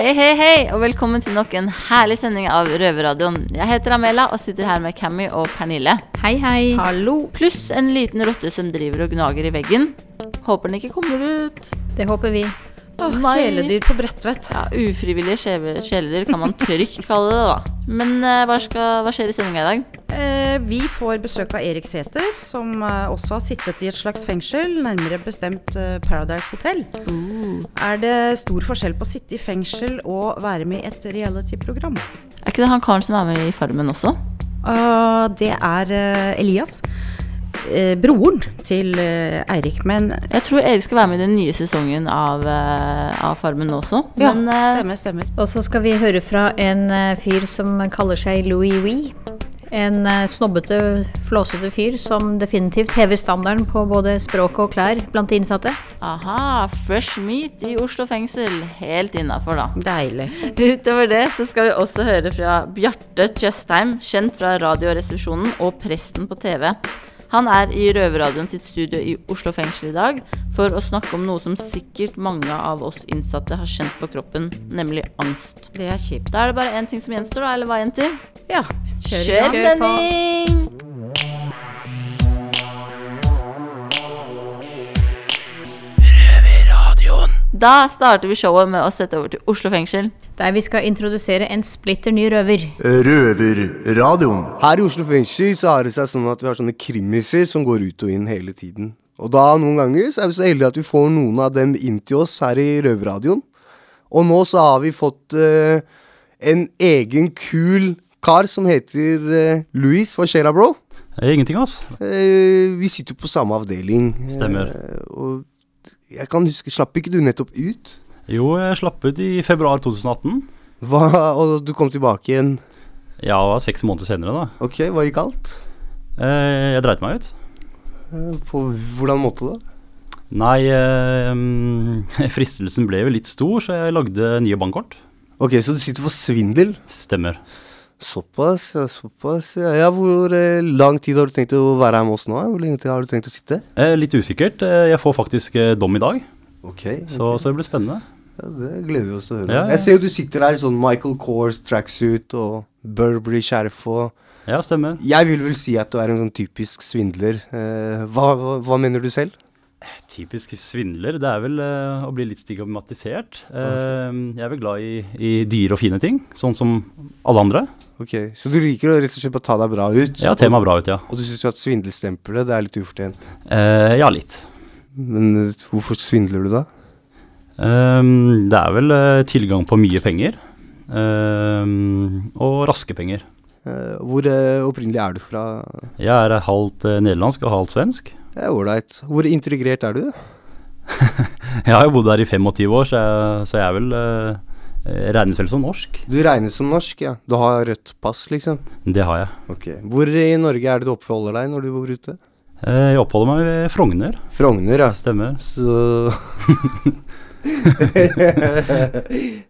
Hei, hei, hei, og velkommen til nok en herlig sending av Røverradioen. Jeg heter Amela og sitter her med Cammy og Pernille. Hei, hei. Hallo. Pluss en liten rotte som driver og gnager i veggen. Håper den ikke kommer ut. Det håper vi. Åh, kjæledyr på Bredtvet. Ja, Ufrivillige kjæledyr kan man trygt kalle det, da. Men eh, hva, skal, hva skjer i sendinga i dag? Eh, vi får besøk av Erik Sæther, som eh, også har sittet i et slags fengsel, nærmere bestemt eh, Paradise Hotel. Er det stor forskjell på å sitte i fengsel og være med i et reality-program? Er ikke det han karen som er med i Farmen også? Uh, det er eh, Elias. Eh, broren til eh, Eirik. Men Jeg tror Erik skal være med i den nye sesongen av, eh, av Farmen også. ja, Men eh, stemmer, stemmer. Og så skal vi høre fra en eh, fyr som kaller seg Louis Wee. En eh, snobbete, flåsete fyr som definitivt hever standarden på både språk og klær blant de innsatte. aha, fresh meat i Oslo fengsel. Helt innafor, da. Deilig. Utover det så skal vi også høre fra Bjarte Tjøstheim, kjent fra Radioresepsjonen og Presten på TV. Han er i Røverradioen sitt studio i Oslo fengsel i dag for å snakke om noe som sikkert mange av oss innsatte har kjent på kroppen, nemlig angst. Det er kjipt. Da er det bare én ting som gjenstår, da, eller hva, jenter? Ja, kjør Kjør sending! Da starter vi showet med å sette over til Oslo fengsel. Der vi skal introdusere en splitter ny røver. Røverradioen. Her i Oslo fengsel så har det seg sånn at vi har sånne krimiser som går ut og inn hele tiden. Og da noen ganger så er vi så heldige at vi får noen av dem inn til oss her i Røverradioen. Og nå så har vi fått uh, en egen kul kar som heter uh, Louis. Hva skjer da, bro? Ingenting, altså. Uh, vi sitter jo på samme avdeling. Stemmer. Og jeg kan huske, slapp ikke du nettopp ut? Jo, jeg slapp ut i februar 2018. Hva, og du kom tilbake igjen. Ja, det var seks måneder senere, da. Ok, hva gikk galt? Eh, jeg dreit meg ut. Eh, på hvordan måte da? Nei, eh, fristelsen ble jo litt stor, så jeg lagde nye bankkort. Ok, så du sitter på svindel? Stemmer. Såpass, ja, såpass. Ja, ja hvor eh, lang tid har du tenkt å være her med oss nå? Hvor lenge har du tenkt å sitte? Eh, litt usikkert. Eh, jeg får faktisk eh, dom i dag, Ok, så, så det blir spennende. ja, det gleder vi oss til å høre. Ja. Jeg ser jo du sitter her i sånn Michael Kors tracksuit og Burberry-skjerf og Ja, stemmer. Jeg vil vel si at du er en sånn typisk svindler. Eh, hva, hva, hva mener du selv? Typisk svindler. Det er vel uh, å bli litt stigmatisert. Uh, jeg er vel glad i, i dyre og fine ting, sånn som alle andre. Ok, Så du liker å rett og slett bare ta deg bra ut? Ja, temaet bra ut, ja. Og du syns at svindelstempelet det er litt ufortjent? Eh, ja, litt. Men eh, hvorfor svindler du da? Um, det er vel uh, tilgang på mye penger. ehm, og raske penger. Uh, hvor uh, opprinnelig er du fra? Jeg er halvt nederlandsk og halvt svensk. Ålreit. Hvor integrert er du? Jeg har jo bodd her i 25 år, så jeg, så jeg er vel regnes vel som norsk. Du regnes som norsk, ja. Du har rødt pass, liksom. Det har jeg. Ok. Hvor i Norge er det du oppholder deg når du bor ute? Eh, jeg oppholder meg ved Frogner. Frogner, ja. Stemmer. Så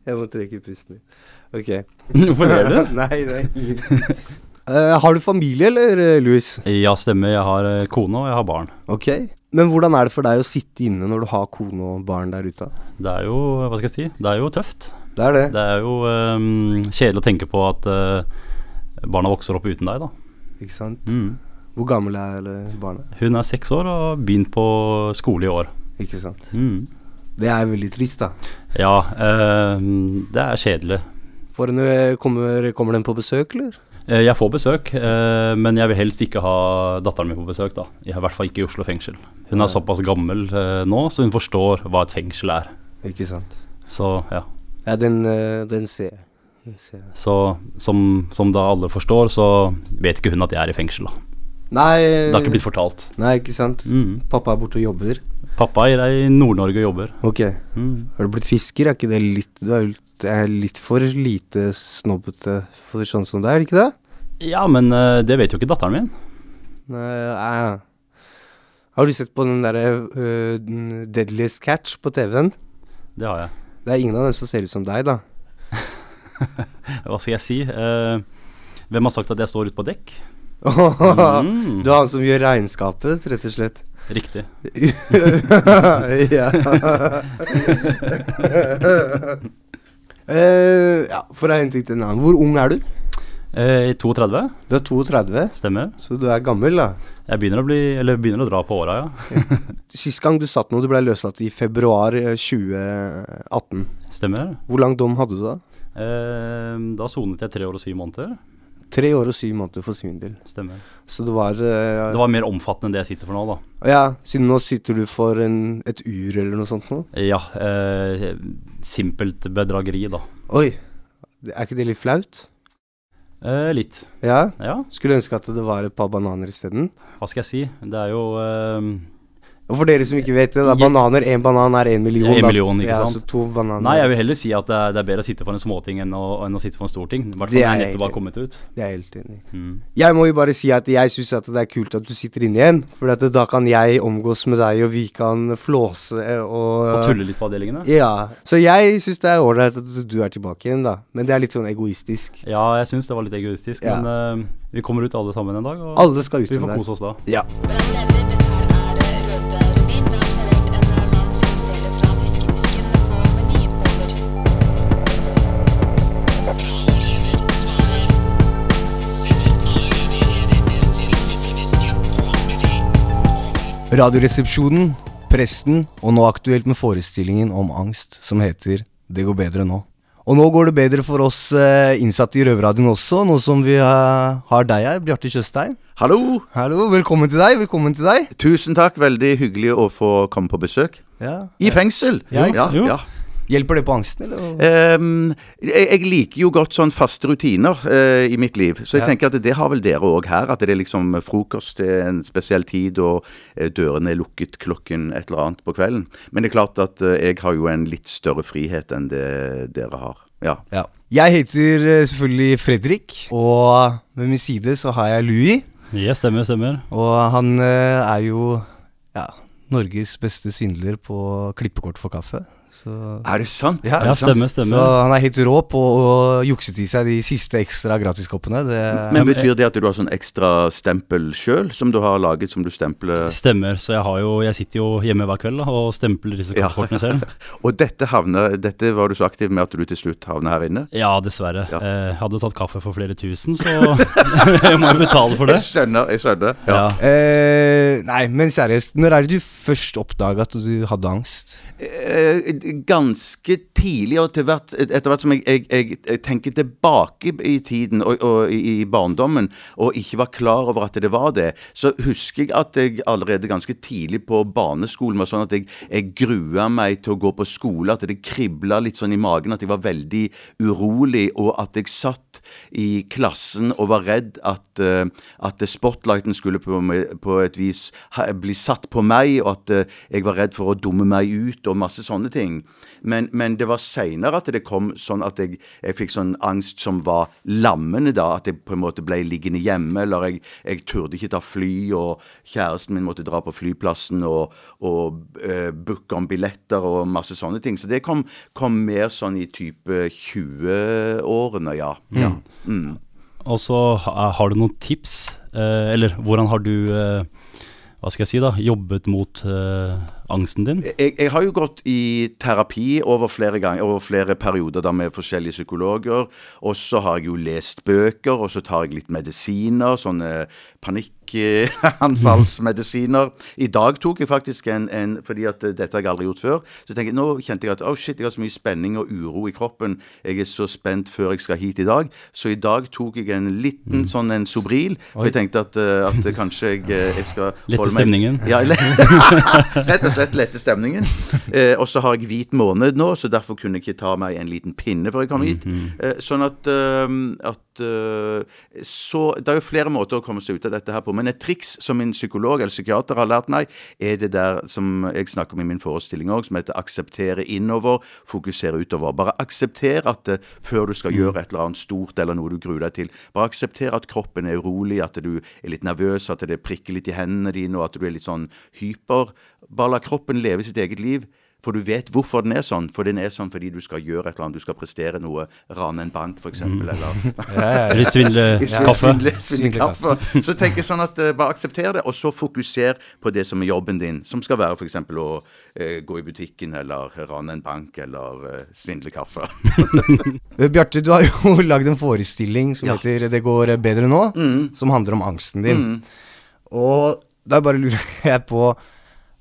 Jeg må trekke pusten litt. Ok. Hvorfor ler du? nei, nei. Eh, har du familie, eller, eh, Louis? Ja, stemmer. Jeg har eh, kone og jeg har barn. Ok. Men hvordan er det for deg å sitte inne når du har kone og barn der ute? Det er jo, hva skal jeg si, det er jo tøft. Det er det. Det er jo um, kjedelig å tenke på at uh, barna vokser opp uten deg, da. Ikke sant? Mm. Hvor gammel er eh, barnet? Hun er seks år og har begynt på skole i år. Ikke sant? Mm. Det er veldig trist, da. Ja, ehm, det er kjedelig. En, eh, kommer, kommer den på besøk, eller? Eh, Jeg får besøk, eh, men jeg vil helst ikke ha datteren min på besøk. da. I hvert fall ikke i Oslo fengsel. Hun Ja. er såpass gammel eh, nå, så hun forstår hva et fengsel er. Ikke sant. Så ja. Ja, den, eh, den ser jeg. Den ser jeg. Så som, som da alle forstår, så vet ikke hun at jeg er i fengsel. da. Nei Det har ikke blitt fortalt. Nei, ikke sant. Mm. Pappa er borte og jobber. Pappa er i Nord-Norge og jobber. Ok. Mm. Har du blitt fisker? Er ikke det litt Du er, er litt for lite snobbete for sånn som det er, ikke det? Ja, men eh, det vet jo ikke datteren min. Nei, Har du sett på den derre uh, Deadliest Catch på TV-en? Det har jeg. Det er ingen av dem som ser ut som deg, da. Hva skal jeg si? Eh, hvem har sagt at jeg står ute på dekk? Du er han som gjør regnskapet, rett og slett. Riktig. ja. Eh, ja, for en ting til en annen. Hvor ung er du? Eh, 32, Du er 32, stemmer. så du er gammel, da. Jeg begynner å, bli, eller begynner å dra på åra, ja. Sist gang du satt noe, du ble løslatt i februar eh, 2018. Stemmer. Hvor lang dom hadde du da? Eh, da sonet jeg tre år og syv måneder. Tre år og syv måneder for svindel. Stemmer. Så det var, eh, Det var mer omfattende enn det jeg sitter for nå, da. Ja, siden nå sitter du for en, et ur eller noe sånt nå? Ja, eh, simpelt bedrageri, da. Oi, er ikke det litt flaut? Eh, litt. Ja? Ja, Skulle ønske at det var et par bananer isteden. hva skal jeg si. Det er jo eh, Og for dere som ikke vet det, da, bananer, én banan er én million. En da. million, ikke ja, altså Så to bananer. Nei, jeg vil heller si at det er, det er bedre å sitte for en småting enn å, enn å sitte for en storting. I hvert Det fall når er nettopp har kommet ut. Det er jeg helt enig i. Mm. Jeg må jo bare si at jeg syns det er kult at du sitter inne igjen. For at da kan jeg omgås med deg, og vi kan flåse og Og tulle litt på avdelingene. Ja. Så jeg syns det er ålreit at du er tilbake igjen, da. Men det er litt sånn egoistisk. Ja, jeg syns det var litt egoistisk, Ja. men uh, vi kommer ut alle sammen en dag, og Alle skal ut vi får kose oss da. Ja. Radioresepsjonen, presten, og nå aktuelt med forestillingen om angst som heter Det går bedre nå. Og nå går det bedre for oss eh, innsatte i Røverradioen også, nå som vi har deg her, Bjarte Tjøstheim. Hallo! Hallo, velkommen til deg. Velkommen til deg. Tusen takk, veldig hyggelig å få komme på besøk. Ja. I fengsel! Ja, ja, ja. Hjelper det på angsten, eller? Um, jeg, jeg liker jo godt sånn faste rutiner uh, i mitt liv, så jeg Ja. tenker at det har vel dere òg her. At det er liksom frokost til en spesiell tid, og eh, dørene er lukket klokken et eller annet på kvelden. Men det er klart at uh, jeg har jo en litt større frihet enn det dere har. Ja. Ja. Jeg heter selvfølgelig Fredrik, og ved min side så har jeg Louis. Ja, stemmer, stemmer. Og han er jo ja, Norges beste svindler på klippekort for kaffe. Så Er det sant? Ja, Ja, stemmer, stemmer, Så han er helt rå på å jukse til seg de siste ekstra gratiskoppene. Det, Men betyr det at du har sånn ekstra stempel sjøl, som du har laget, som du stempler Stemmer, så jeg har jo Jeg sitter jo hjemme hver kveld da, og stempler disse Ja. selv. Og dette havner Dette var du så aktiv med at du til slutt havner her inne? Ja, dessverre. Ja. Eh, hadde tatt kaffe for flere tusen, så jeg må jo betale for det. Jeg skjønner, jeg skjønner. Ja. eh, nei, men seriøst, når er det du først oppdaga at du hadde angst? Eh, ganske tidlig, og hvert, etter hvert som jeg, jeg, jeg, jeg tenker tilbake i tiden og, og i, i barndommen, og ikke var klar over at det var det, så husker jeg at jeg allerede ganske tidlig på barneskolen var sånn at jeg, jeg grua meg til å gå på skole, at det kribla litt sånn i magen, at jeg var veldig urolig, og at jeg satt i klassen og var redd at, eh, at spotlighten skulle på, på et vis bli satt på meg, og at eh, jeg var redd for å dumme meg ut og masse sånne ting. Men, men det var seinere at det kom sånn at jeg, jeg fikk sånn angst som var lammende da, at jeg på en måte ble liggende hjemme, eller jeg, jeg turde ikke ta fly, og kjæresten min måtte dra på flyplassen og, og uh, booke om billetter og masse sånne ting. Så det kom, kom mer sånn i type 20-årene, ja. ja. Mm. Og så har du noen tips, eh, eller hvordan har du eh, hva skal jeg si da, jobbet mot eh, angsten din? Jeg, jeg har jo gått i terapi over flere ganger, over flere perioder da med forskjellige psykologer. Og så har jeg jo lest bøker, og så tar jeg litt medisiner. Sånne panikkanfallsmedisiner. I dag tok jeg faktisk en, en Fordi at dette har jeg aldri gjort før. Så tenker jeg, nå kjente jeg at oh shit, jeg har så mye spenning og uro i kroppen. Jeg er så spent før jeg skal hit i dag. Så i dag tok jeg en liten sånn en Sobril. For jeg tenkte at, eh, at kanskje jeg, eh, jeg skal Lette stemningen. Ja, rett og slett lette stemningen. Eh, og så har jeg hvit måned nå, så derfor kunne jeg ikke ta meg en liten pinne før jeg kom hit. Mhm. eh, sånn at, eh, at eh, Så det er jo flere måter å komme seg ut av dette her på. Men et triks som min psykolog eller psykiater har lært meg, er det der som jeg snakker om i min forestilling òg, som heter akseptere innover, fokusere utover. Bare aksepter at det, før du skal gjøre et eller annet stort eller noe du gruer deg til, bare aksepter at kroppen er urolig, at du er litt nervøs, at det prikker litt i hendene dine, og at du er litt sånn hyper. Bare la kroppen leve sitt eget liv. For du vet hvorfor den er sånn. For den er sånn fordi du skal gjøre et eller annet. Du skal prestere noe. Rane en bank, f.eks. Mm. Eller Eller svindle kaffe. Svindle, svindle kaffe. Så tenk sånn at uh, bare aksepter det, og så fokuser på det som er jobben din. Som skal være f.eks. å uh, gå i butikken, eller rane en bank, eller uh, svindle kaffe. Bjarte, du har jo lagd en forestilling som Ja. heter 'Det går bedre nå', som handler om angsten din. Og da bare lurer jeg på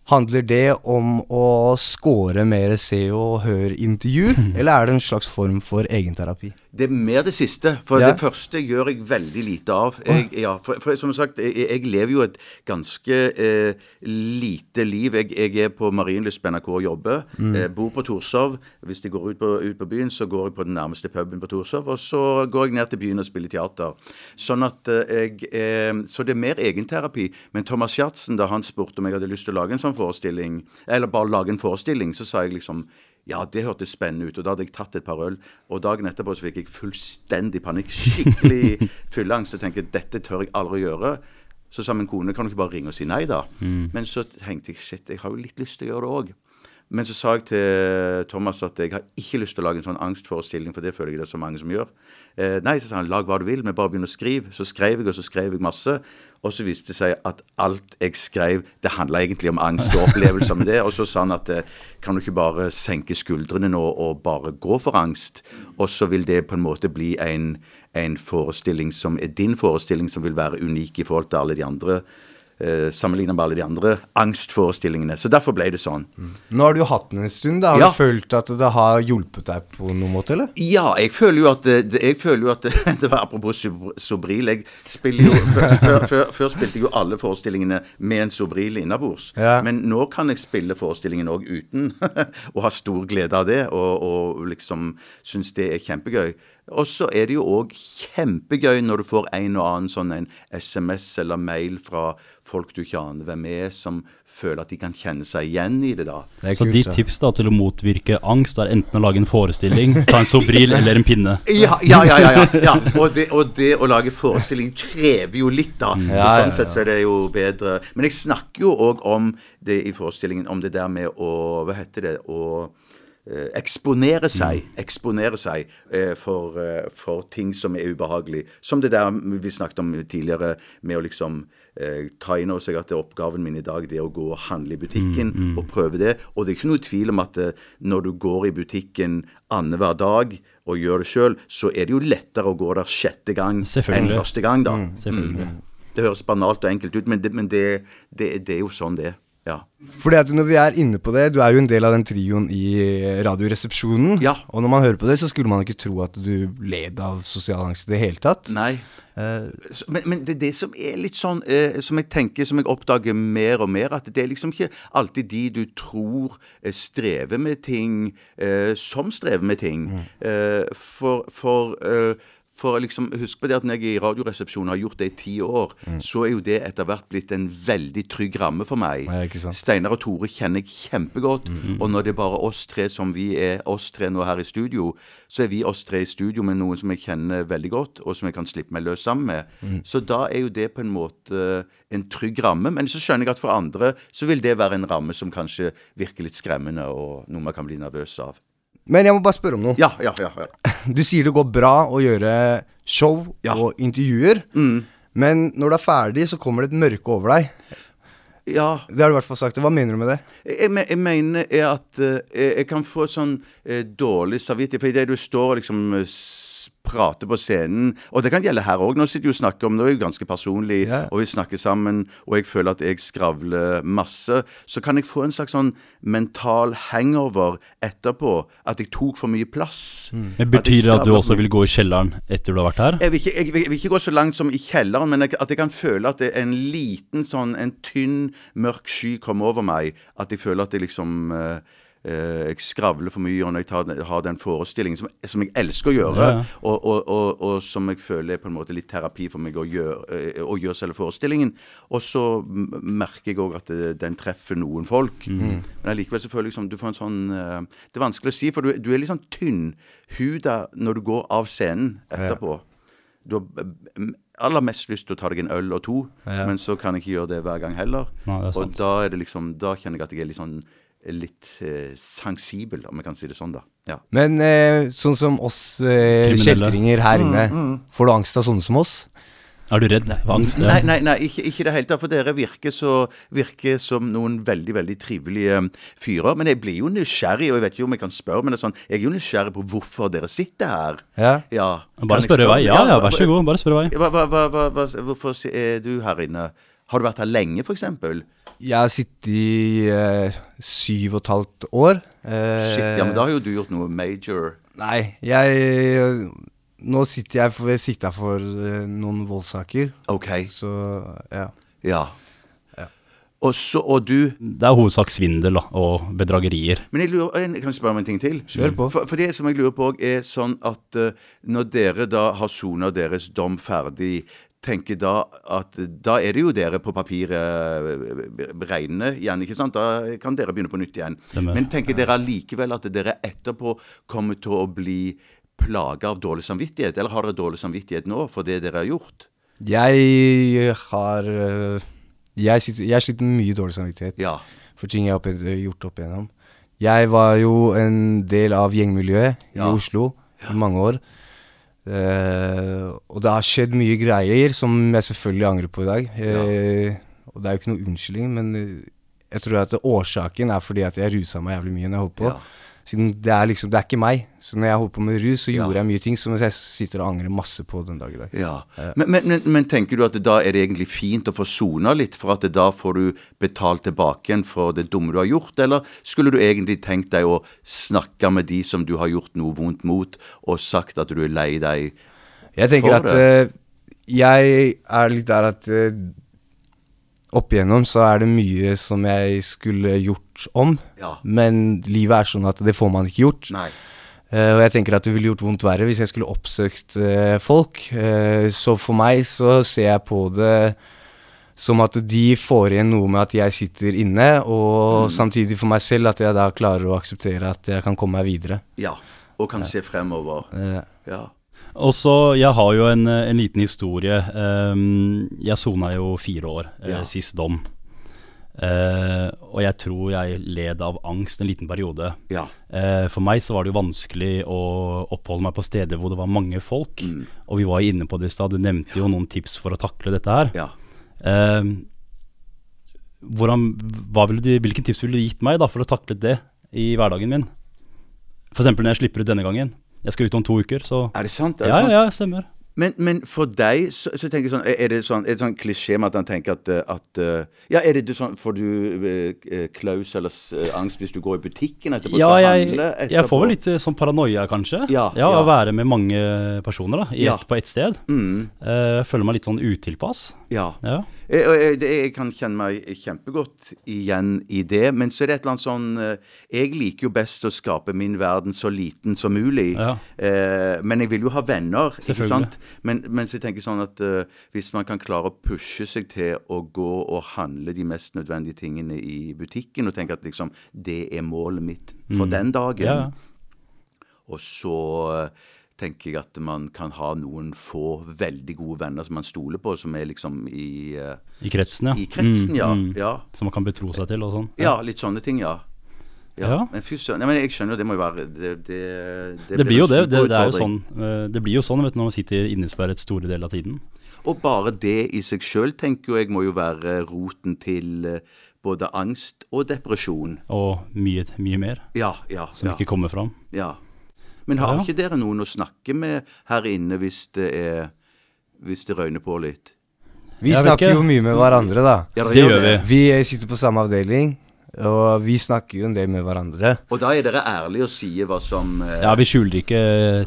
Handler det om å score mer Se og Hør-intervju, eller er det en slags form for egenterapi? Det er mer det siste. For Ja. det første gjør jeg veldig lite av. Jeg, ja, for, for som sagt, jeg, jeg lever jo et ganske eh, lite liv. Jeg, jeg er på Marienlyst på NRK og jobber. Eh, bor på Torshov. Hvis jeg går ut på, ut på byen, så går jeg på den nærmeste puben på Torshov. Og så går jeg ned til byen og spiller teater. Sånn at eh, jeg eh, Så det er mer egenterapi. Men Thomas Giertsen, da han spurte om jeg hadde lyst til å lage en sånn forestilling, eller bare lage en forestilling, så sa jeg liksom ja, det hørtes spennende ut. Og da hadde jeg tatt et par øl. Og dagen etterpå så fikk jeg fullstendig panikk. Skikkelig fylleangst. Jeg tenker dette tør jeg aldri gjøre. Så sa min kone kan du ikke bare ringe og si nei, da? Men så tenkte jeg shit, jeg har jo litt lyst til å gjøre det òg. Men så sa jeg til Thomas at jeg har ikke lyst til å lage en sånn angstforestilling, for det føler jeg det er så mange som gjør. Eh, nei, så sa han lag hva du vil, men bare begynn å skrive. Så skrev jeg, og så skrev jeg masse. Og så viste det seg at alt jeg skrev, det handla egentlig om angst og opplevelser med det. Og så sa han at eh, kan du ikke bare senke skuldrene nå og bare gå for angst? Og så vil det på en måte bli en, en forestilling som er din forestilling, som vil være unik i forhold til alle de andre. Eh, Sammenlignet med alle de andre angstforestillingene. Så derfor ble det sånn. Nå har du jo hatt den en stund. da Har Ja. du følt at det har hjulpet deg på noen måte, eller? Ja, jeg føler jo at det, det- jeg føler jo at det, det var Apropos Sobril. Jeg spiller jo før, før, før, før spilte jeg jo alle forestillingene med en Sobril innabords. Ja. Men nå kan jeg spille forestillingen òg uten, og ha stor glede av det. Og, og liksom synes det er kjempegøy. Og så er det jo òg kjempegøy når du får en og annen sånn en SMS eller mail fra folk du ikke aner hvem er, som føler at de kan kjenne seg igjen i det, da. Det Så kult, ditt tips da til å motvirke angst er enten å lage en forestilling, ta en Sobril eller en pinne. Ja, ja, ja. ja, ja, ja. Og, det, og det å lage forestilling krever jo litt, da. Så Ja, ja, sånn sett så er det jo bedre. Men jeg snakker jo òg om det i forestillingen, om det der med å Hva heter det? å eksponere seg, eksponere seg eh, for, eh, for ting som er ubehagelig. Som det der vi snakket om tidligere, med å liksom eh, ta inn over seg at det er oppgaven min i dag det er å gå og handle i butikken og prøve det. Og det er ikke noe tvil om at eh, når du går i butikken annenhver dag og gjør det sjøl, så er det jo lettere å gå der sjette gang enn første gang, da. Selvfølgelig. Det høres banalt og enkelt ut, men det, men det, det, det er jo sånn det er. Ja. Fordi at når vi er inne på det, du er jo en del av den trioen i Radioresepsjonen. Ja. Og når man hører på det, så skulle man ikke tro at du led av sosial angst i det hele tatt. Nei. Så- Men, men det er det som er litt sånn eh, Som jeg tenker, som jeg oppdager mer og mer, at det er liksom ikke alltid de du tror eh, strever med ting, eh, som strever med ting. Eh, for for eh, for liksom, Husk på det at når jeg i Radioresepsjonen har gjort det i ti år, så er jo det etter hvert blitt en veldig trygg ramme for meg. Ja. Steinar og Tore kjenner jeg kjempegodt. Og når det er bare oss tre som vi er oss tre nå her i studio, så er vi oss tre i studio med noen som jeg kjenner veldig godt, og som jeg kan slippe meg løs sammen med. Så da er jo det på en måte en trygg ramme. Men så skjønner jeg at for andre så vil det være en ramme som kanskje virker litt skremmende, og noe man kan bli nervøs av. Men jeg må bare spørre om noe. Ja, ja, ja. ja. Du sier det går bra å gjøre show Ja. og intervjuer. Men når du er ferdig, så kommer det et mørke over deg. ja. Det har du i hvert fall sagt. Hva mener du med det? Jeg, jeg mener er at eh, jeg, jeg kan få sånn eh, dårlig samvittighet. For idet du står liksom prater på scenen, og det kan gjelde her òg, nå sitter vi og snakker om, nå er vi ganske personlig, yeah. og vi snakker sammen, og jeg føler at jeg skravler masse, så kan jeg få en slags sånn mental hangover etterpå, at jeg tok for mye plass. Men Betyr det at du også vil gå i kjelleren etter du har vært her? Jeg vil, ikke, jeg, vil, jeg vil ikke gå så langt som i kjelleren, men jeg, at jeg kan føle at det er en liten sånn, en tynn, mørk sky kommer over meg. At jeg føler at jeg liksom eh, jeg skravler for mye, og når jeg tar, har den forestillingen som, som jeg elsker å gjøre, Ja, ja. Og, og, og, og som jeg føler er på en måte litt terapi for meg å gjøre, eh, å gjøre selve forestillingen. Og så merker jeg òg at det, den treffer noen folk. Men allikevel så føler jeg som du får en sånn eh, Det er vanskelig å si, for du, du er litt sånn tynnhuda når du går av scenen etterpå. Du har eh, aller mest lyst til å ta deg en øl og to, men så kan jeg ikke gjøre det hver gang heller. Nei, og da er det liksom Da kjenner jeg at jeg er litt sånn litt eh, sensibel, om jeg kan si det sånn, da. Ja. Men eh, sånn som oss eh, kjeltringer her inne, får du angst av sånne som oss? Er du redd for angst? Nei, nei, nei ikke, ikke i det hele tatt. For dere virker, så, virker som noen veldig veldig trivelige um, fyrer. Men jeg blir jo nysgjerrig, og jeg vet ikke om jeg kan spørre, men det er sånn, jeg er jo nysgjerrig på hvorfor dere sitter her. Ja. Ja. Bare spørre i vei. Ja, ja, vær så god. Bare spørre i vei. Hva, hva, hva, hvorfor er du her inne? Har du vært her lenge, f.eks.? Jeg har sittet i eh, syv og et halvt år. Eh, Shit, ja, men da har jo du gjort noe major. Nei, jeg Nå sitter jeg for, jeg sitter for eh, noen voldssaker, OK. så ja. Ja. Og, så, og du Det er hovedsak svindel da, og bedragerier. Men jeg lurer, jeg kan jeg spørre om en ting til? Kjør på. For, for det som jeg lurer på er sånn at uh, når dere da har sona deres dom ferdig, tenker da at da er det jo dere på papiret eh, regne igjen, ikke sant? Da kan dere begynne på nytt igjen. Stemmer. Men tenker dere allikevel at dere etterpå kommer til å bli plaga av dårlig samvittighet? Eller har dere dårlig samvittighet nå for det dere har gjort? Jeg har eh, Jeg, sitter, jeg sliter med mye dårlig samvittighet Ja. for ting jeg har gjort opp igjennom. Jeg var jo en del av gjengmiljøet i Ja. Oslo i mange år. Eh, og det har skjedd mye greier som jeg selvfølgelig angrer på i dag. Eh, Og det er jo ikke noe unnskyldning, men eh, jeg tror at årsaken er fordi at jeg rusa meg jævlig mye når jeg holdt på. Ja. Siden det er liksom, det er ikke meg. Så når jeg holdt på med rus, så Ja. jeg mye ting som jeg sitter og angrer masse på den dag i dag. Ja. Men, men, men, men tenker du at da er det egentlig fint å få sona litt, for at da får du betalt tilbake igjen for det dumme du har gjort? Eller skulle du egentlig tenkt deg å snakke med de som du har gjort noe vondt mot, og sagt at du er lei deg? for det? Jeg tenker at eh, jeg er litt der at eh, opp igjennom så er det mye som jeg skulle gjort om. Ja. Men livet er sånn at det får man ikke gjort. Eh, og jeg tenker at det ville gjort vondt verre hvis jeg skulle oppsøkt uh, folk. Uh, så for meg så ser jeg på det som at de får igjen noe med at jeg sitter inne, og samtidig for meg selv at jeg da klarer å akseptere at jeg kan komme meg videre. Ja. Og kan se fremover. Ja. Og så, Jeg har jo en, en liten historie. Ehm, jeg sona jo fire år eh, Ja. sist dom. Uh, og jeg tror jeg led av angst en liten periode. Ja. Uh, for meg så var det jo vanskelig å oppholde meg på steder hvor det var mange folk. Mm. Og vi var inne på det i stad, du nevnte jo noen tips for å takle dette her. Ja. Uh, hvordan, du, hvilken tips ville du gitt meg da for å takle det i hverdagen min? Eksempel når jeg slipper ut denne gangen. Jeg skal ut om to uker, så Er det sant? Er det Ja, sant? ja, ja, stemmer. Men, men for deg, så, så tenker jeg sånn Er det sånn, er det sånn klisjé med at han tenker at, eh, at eh, Ja, er det du sånn Får du eh, klaus eller angst hvis du går i butikken etterpå? Ja, jeg, handle jeg får vel litt sånn paranoia, kanskje. Ja, ja, ja. Å være med mange personer da, i Ja. på ett sted. Mm, Jeg føler meg litt sånn utilpass. ja. Ja. Jeg, jeg, kan kjenne meg kjempegodt igjen i det, men så er det et eller annet sånn eh, Jeg liker jo best å skape min verden så liten som mulig. Ja. Eh, men jeg vil jo ha venner, ikke sant? Men, men så jeg tenker sånn at eh, hvis man kan klare å pushe seg til å gå og handle de mest nødvendige tingene i butikken, og tenke at liksom det er målet mitt for den dagen, Mm. Ja. og så tenker jeg at man kan ha noen få veldig gode venner som man stoler på, som er liksom i, eh, I kretsen, ja. i kretsen, Mm, ja. mm. ja. Som man kan betro seg til og sånn. Ja, litt sånne ting, ja. Ja, Ja. Men. Nei, men jeg skjønner jo, det må jo være Det, det, Det blir jo det. Det, det er jo sånn eh, Det blir jo sånn vet du, når man sitter innesperret store deler av tiden. Og bare det i seg sjøl tenker jeg må jo være roten til eh, både angst og depresjon. Og mye, mye mer Ja, ja. som ja, ikke kommer fram. ja. Men har ja. ikke dere noen å snakke med her inne hvis det er Hvis det røyner på litt? Vi snakker ikke. jo mye med hverandre, da. Ja, det, Det gjør vi. Vi sitter på samme avdeling. Og vi snakker jo en del med hverandre. Og da er dere ærlige og sier hva som eh, Ja, vi skjuler ikke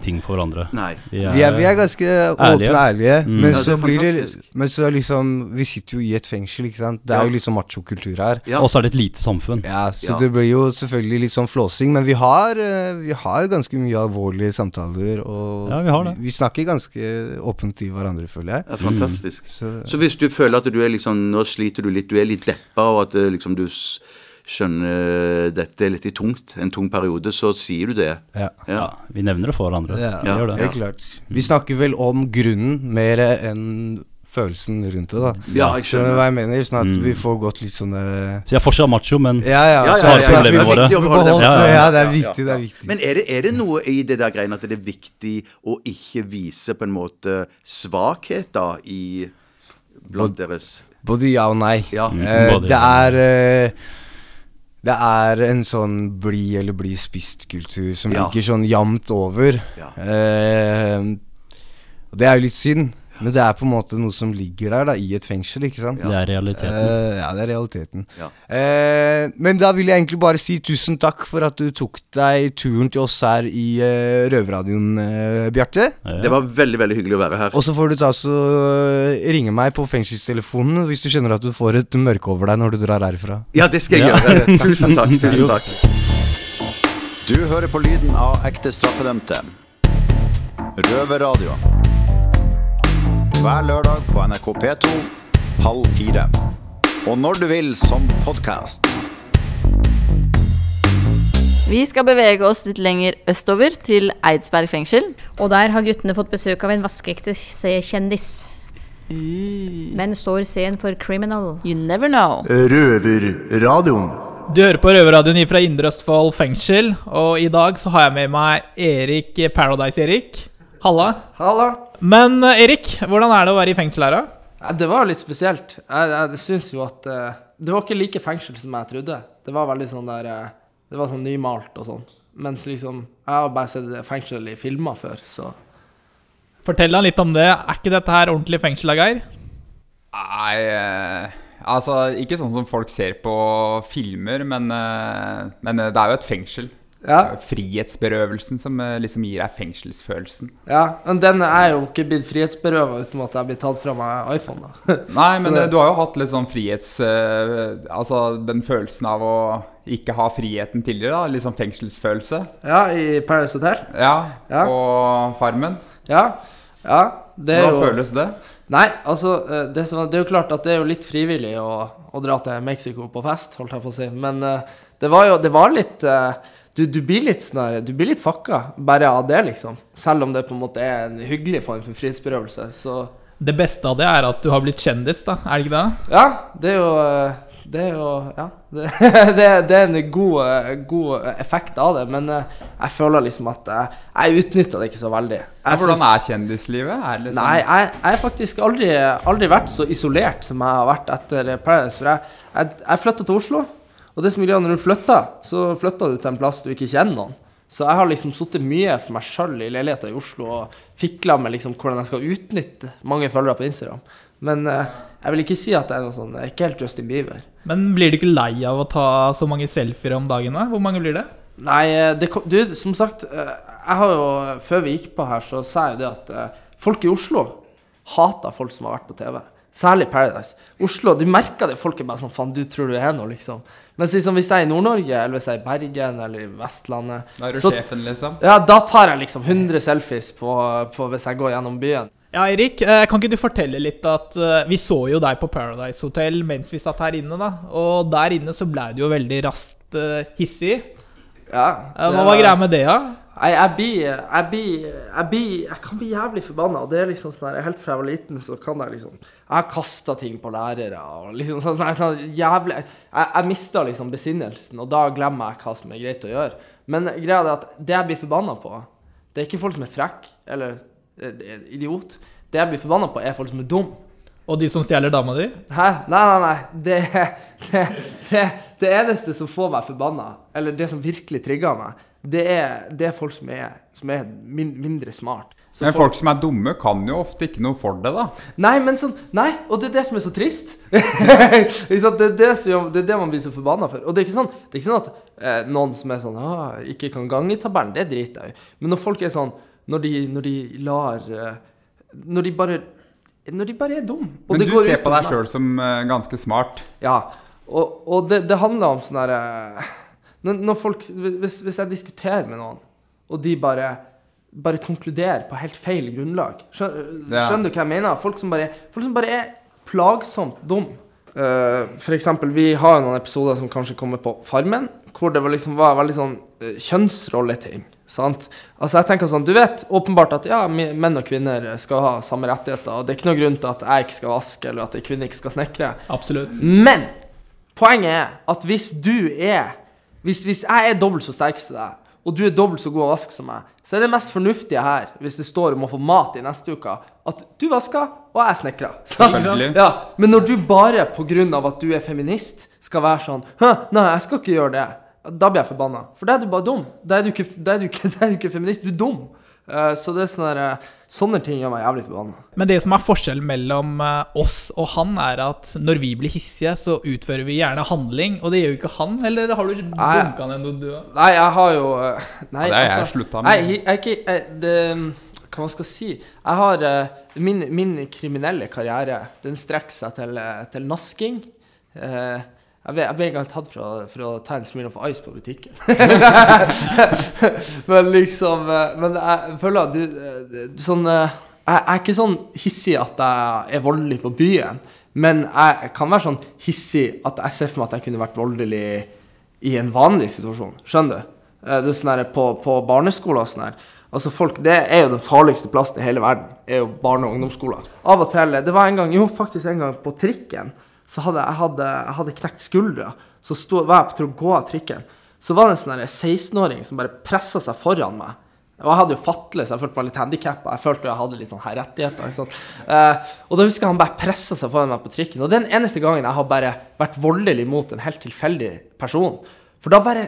ting for hverandre. Nei. Vi Vi er, vi er ganske åpne og ærlige, Mm. men, Ja, så er blir det, men så liksom Vi sitter jo i et fengsel, ikke sant. Det er Ja. jo liksom machokultur her. Ja. Og så er det et lite samfunn. Ja, så Ja. det blir jo selvfølgelig litt sånn flåsing, men vi har, eh, vi har ganske mye alvorlige samtaler, og Ja, vi har det. vi snakker ganske åpent til hverandre, føler jeg. Ja, fantastisk. Så, Så hvis du føler at du er liksom Nå sliter du litt, du er litt deppa, og at eh, liksom du skjønner dette er litt i tungt, en tung periode, så sier du det. ja. Ja, Ja. vi nevner det for hverandre. Ja, gjør det. helt klart. Vi snakker vel om grunnen mer enn følelsen rundt det, da. Ja, jeg Skjønner hva jeg mener? Sånn at Mm. vi får gått litt sånn der Så jeg er fortsatt macho, men Ja, ja. Ja, ja, ja, ja, det er viktig det. Ja, ja, Ja, det er viktig, det er viktig. Men er det, er det noe i det der greiene at det er viktig å ikke vise på en måte svakhet da i blant deres Både ja og nei. Ja. Mm, Eh, både det er eh, Det er en sånn bli eller bli spist-kultur som Ja. ligger sånn jevnt over. Ja. Eh, og det er jo litt synd, men det er på en måte noe som ligger der da i et fengsel, ikke sant? det er realiteten. Uh, ja, det er realiteten. Ja. Eh, men da vil jeg egentlig bare si tusen takk for at du tok deg turen til oss her i uh, Røverradioen, Bjarte. Ja. Det var veldig, veldig hyggelig å være her. Og så får du ta så ringe meg på fengselstelefonen hvis du kjenner at du får et mørke over deg når du drar herfra. Ja, det skal jeg Ja. gjøre. Tusen takk. Tusen takk. Du hører på lyden av ekte straffedømte. Røverradio. Hver lørdag på NRK P2 halv fire. Og når du vil som podkast. Vi skal bevege oss litt lenger østover, til Eidsberg fengsel. Og der har guttene fått besøk av en vaskeekte C-kjendis. Men står C-en for criminal. You never know. Røverradioen. Du hører på Røverradioen fra Indre Østfold fengsel, og i dag så har jeg med meg Erik Paradise-Erik. Halla. Halla. Men eh, Erik, hvordan er det å være i fengsel her, da? Det var litt spesielt. Jeg, jeg syns jo at uh, Det var ikke like fengsel som jeg trodde. Det var veldig sånn der uh, Det var sånn nymalt og sånn. Mens liksom Jeg har bare sett fengsel i filmer før, så Fortell han litt om det. Er ikke dette her ordentlig fengsel, da, Geir? Nei, uh, altså ikke sånn som folk ser på filmer, men, men det er jo et fengsel. Ja. Det er Frihetsberøvelsen som eh, liksom gir deg fengselsfølelsen. Ja, men den er jo ikke blitt frihetsberøva uten at jeg blir tatt fra meg iPhone, da. Nei, men det- eh, du har jo hatt litt sånn frihets... eh, altså den følelsen av å ikke ha friheten tidligere, da. Litt sånn fengselsfølelse. Ja, i Paris Hotel. Ja, Ja. og Farmen. Ja. Ja, det Hvordan jo føles det? Nei, altså det, det er jo klart at det er jo litt frivillig å, å dra til Mexico på fest, holdt jeg på å si. Men det var jo Det var litt eh, du, du blir litt sånn Du blir litt fucka bare av det, liksom. Selv om det på en måte er en hyggelig form for frihetsberøvelse, så Det beste av det er at du har blitt kjendis, da. Er det ikke det? Ja, det er jo eh, Det er jo Ja. Det, det, det er en god, eh, god effekt av det, men eh, jeg føler liksom at jeg, jeg utnytta det ikke så veldig. Ja, hvordan er kjendislivet? Er liksom Nei, jeg jeg har faktisk aldri, aldri vært så isolert som jeg har vært etter Paradise. For jeg, jeg, jeg flytta til Oslo, og det som er greia når du flytter, så flytter du til en plass du ikke kjenner noen. Så jeg har liksom sittet mye for meg sjøl i leiligheter i Oslo og fikla med liksom hvordan jeg skal utnytte mange følgere på Instagram. Men eh, jeg vil ikke si at det er noe sånn ikke helt Justin Bieber. Men blir du ikke lei av å ta så mange selfier om dagen? da? Hvor mange blir det? Nei, eh, det, du, som sagt, eh, jeg har jo Før vi gikk på her, så sa jeg jo det at eh, folk i Oslo hater folk som har vært på TV. Særlig Paradise. Oslo, du merker det. Folk er bare sånn Faen, du tror du er noe, liksom. Mens liksom, hvis jeg er i Nord-Norge, eller hvis jeg er i Bergen eller i Vestlandet Da er du så- sjefen, liksom? Ja, da tar jeg liksom 100 selfies på, på hvis jeg går gjennom byen. Ja, Erik, eh, kan ikke du fortelle litt at eh, vi så jo deg på Paradise Hotel mens vi satt her inne, da. Og der inne så ble du jo veldig raskt eh, hissig. Ja, det Hva var greia med det, da? Jeg, jeg, blir, jeg, blir, jeg, blir, jeg kan bli jævlig forbanna. Og det er liksom sånn der, Helt fra jeg var liten, så kan jeg liksom Jeg har kasta ting på lærere og liksom sånn, sånn, sånn jævlig Jeg, jeg mista liksom besinnelsen, og da glemmer jeg hva som er greit å gjøre. Men greia er at det jeg blir forbanna på, det er ikke folk som er frekke eller eh, idiot. Det jeg blir forbanna på, er folk som er dum. Og de som stjeler dama di? Hæ? Nei, nei, nei. Det, det, det, det eneste som får meg forbanna, eller det som virkelig trigger meg, det er, det er folk som er, som er min, mindre smart. Så Men folk som er dumme, kan jo ofte ikke noe for det, da. Nei, men sånn Nei, og det er det som er så trist. Det, er det, som, det er det man blir så forbanna for. Og det er ikke sånn, det er ikke sånn at eh, noen som er sånn ah, ikke kan gange tabellen, det driter jeg i. Men når folk er sånn Når de, når de lar eh, Når de bare Når de bare er dumme. Men det du går ser på deg sjøl som uh, ganske smart. Ja, og, og det, det handler om sånn derre når, når folk hvis, hvis jeg diskuterer med noen, og de bare bare konkluderer på helt feil grunnlag Skjønner, Ja. skjønner du hva jeg mener? Folk som bare, folk som bare er plagsomt dum. Uh, for eksempel, vi har noen episoder som kanskje kommer på Farmen, hvor det var liksom var veldig sånn uh, kjønnsrolleting. Sant? Altså jeg tenker sånn, Du vet åpenbart at ja, menn og kvinner skal ha samme rettigheter. og Det er ikke noe grunn til at jeg ikke skal vaske, eller at kvinner kvinne ikke skal snekre. Absolutt. Men poenget er at hvis du er Hvis, hvis jeg er dobbelt så sterk som deg, og du er dobbelt så god å vaske som meg, så er det mest fornuftige her, hvis det står om å få mat i neste uke, at du vasker, og jeg snekrer. Ja, men når du bare av at du er feminist, skal være sånn Hæ, nei, jeg skal ikke gjøre det. Da blir jeg forbanna. For da er du bare dum. Da er du ikke, da er du ikke, da er du ikke feminist, du er dum. Eh, så det er sånne, der, eh, sånne ting gjør meg jævlig forbanna. Men det som er forskjellen mellom eh, oss og han, er at når vi blir hissige, så utfører vi gjerne handling, og det gjør jo ikke han. Eller har du dunka ned noe, du òg? Nei, jeg har jo Nei, Ja, det er jeg altså, slutta med. Nei, jeg, jeg, jeg, det, Hva man skal si? Jeg har min, min kriminelle karriere, den strekker seg til, til nasking. Eh, jeg ble, jeg ble en gang tatt for å, for å ta en Smirnoff Ice på butikken. men liksom eh, Men jeg føler at du eh, Sånn eh, Jeg jeg er ikke sånn hissig at jeg er voldelig på byen, men jeg kan være sånn hissig at jeg ser for meg at jeg kunne vært voldelig i en vanlig situasjon. Skjønner du? Det er sånn her på, på barneskoler og sånn her. Altså folk, Det er jo den farligste plassen i hele verden. er jo barne- og ungdomsskoler. Av og til Det var en gang, jo faktisk en gang på trikken, så hadde jeg hadde, hadde knekt skuldra. Så sto, var jeg på å gå av trikken. Så var det en sånn 16-åring som bare pressa seg foran meg. Og jeg hadde jo fatle, så jeg følte meg litt handikappa. Jeg følte jeg hadde litt sånn her rettigheter. Eh, og da husker jeg han bare pressa seg foran meg på trikken. Og den eneste gangen jeg har bare vært voldelig mot en helt tilfeldig person. For da bare,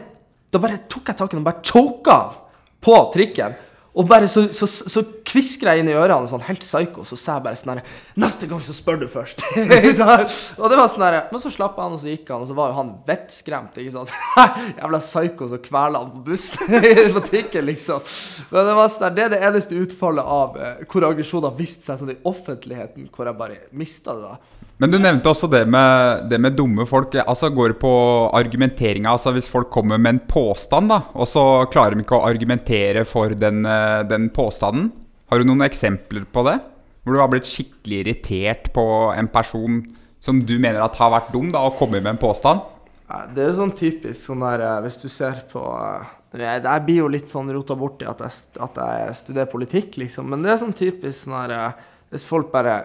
da bare tok jeg tak i ham og bare choka han på trikken. Og bare så, så, så kvisker jeg inn i ørene sånn helt psycho, så sa jeg bare sånn her Neste gang så spør du først. Og det var sånn her Men så slapp han, og så gikk han, og så var jo han vettskremt, ikke sant. Jævla psycho som kveler han på bussen på trikken, liksom. Men det var sånn der, det er det eneste utfallet av eh, hvor aggresjon har vist seg sånn i offentligheten, hvor jeg bare mista det, da. Men du nevnte også det med, det med dumme folk. Altså Går det på argumenteringa? Altså Hvis folk kommer med en påstand, da, og så klarer de ikke å argumentere for den, eh, den påstanden. Har du noen eksempler på det? Hvor du har blitt skikkelig irritert på en person som du mener at har vært dum, da, og kommer med en påstand? Det er jo sånn typisk sånn der eh, Hvis du ser på eh, Jeg, blir jo litt sånn rota borti at jeg, at jeg studerer politikk, liksom. Men det er sånn typisk sånn der Hvis folk bare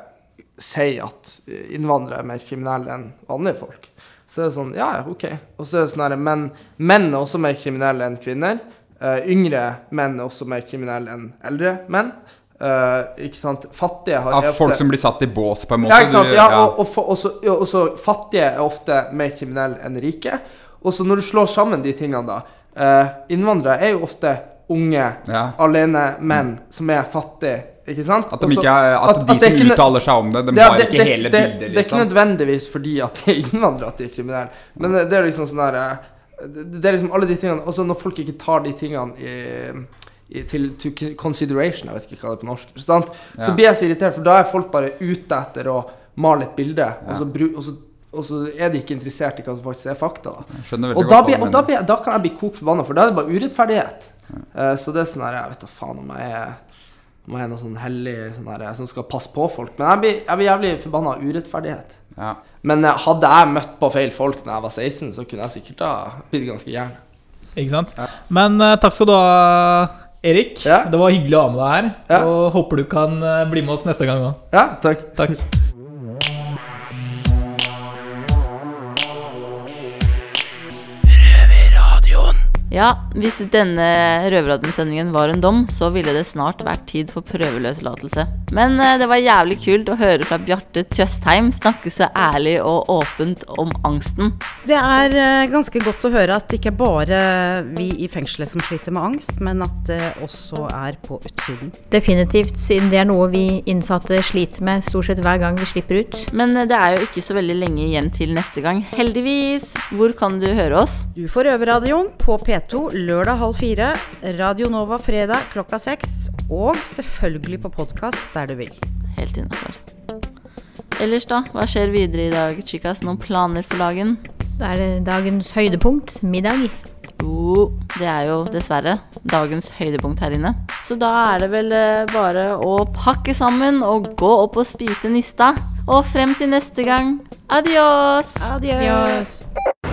sier at innvandrere er mer kriminelle enn vanlige folk, så er det sånn Ja, ja, OK. Og så er det sånn her menn, menn er også mer kriminelle enn kvinner. Uh, yngre menn er også mer kriminelle enn eldre menn. Uh, ikke sant? Fattige har er folk ofte- som blir satt i bås, på en måte? ja, ikke sant? Ja, og, og, og, også, ja, også fattige er ofte mer kriminelle enn rike. Og så når du slår sammen de tingene, da uh, Innvandrere er jo ofte unge, Ja. alene menn som er fattige, ikke sant? At, de ikke at, at- de at som ikke uttaler seg om det, de det, har ikke det, hele bildet. Liksom. Det er ikke liksom. nødvendigvis fordi at de er innvandrere at de er kriminelle, men det er liksom sånn der eh, Det det er liksom alle de tingene Også når folk ikke tar de tingene i, til to consideration, jeg vet ikke hva det er på norsk, sant? så Ja. blir jeg så irritert, for da er folk bare ute etter å male et bilde, og, så bru, og, så, og så er de ikke interessert i hva som faktisk er fakta. Da. Og, da, blir, og da, blir, da kan jeg bli kok forbanna, for da er det bare urettferdighet. Eh, så det er sånn her Jeg vet da faen om jeg er jeg er noe sånn hellig sånn her, som skal passe på folk. Men jeg blir, jeg blir jævlig forbanna av urettferdighet. Ja. Men eh, hadde jeg møtt på feil folk da jeg var 16, så kunne jeg sikkert ha blitt ganske gæren. Ikke sant? Men uh, takk skal du ha, Erik. Ja. Det var hyggelig å ha med deg her. Ja. Og håper du kan eh, bli med oss neste gang òg. Ja, takk. Takk. Ja, hvis denne Røverradioen-sendingen var en dom, så ville det snart vært tid for prøveløslatelse. Men eh, det var jævlig kult å høre fra Bjarte Tjøstheim snakke så ærlig og åpent om angsten. Det er eh, ganske godt å høre at det ikke er bare vi i fengselet som sliter med angst, men at det også er på utsiden. Definitivt, siden det er noe vi innsatte sliter med stort sett hver gang vi slipper ut. Men eh, det er jo ikke så veldig lenge igjen til neste gang, heldigvis. Hvor kan du høre oss? Du får Røverradioen på P2 lørdag halv fire, Radio Nova fredag klokka seks, og selvfølgelig på podkast der du vil. Helt innafor. Ellers, da? Hva skjer videre i dag, chicas? Noen planer for dagen? Da er det dagens høydepunkt, middag. Jo, det er jo dessverre dagens høydepunkt her inne. Så da er det vel eh, bare å pakke sammen og gå opp og spise nista. Og frem til neste gang, adios! Adios.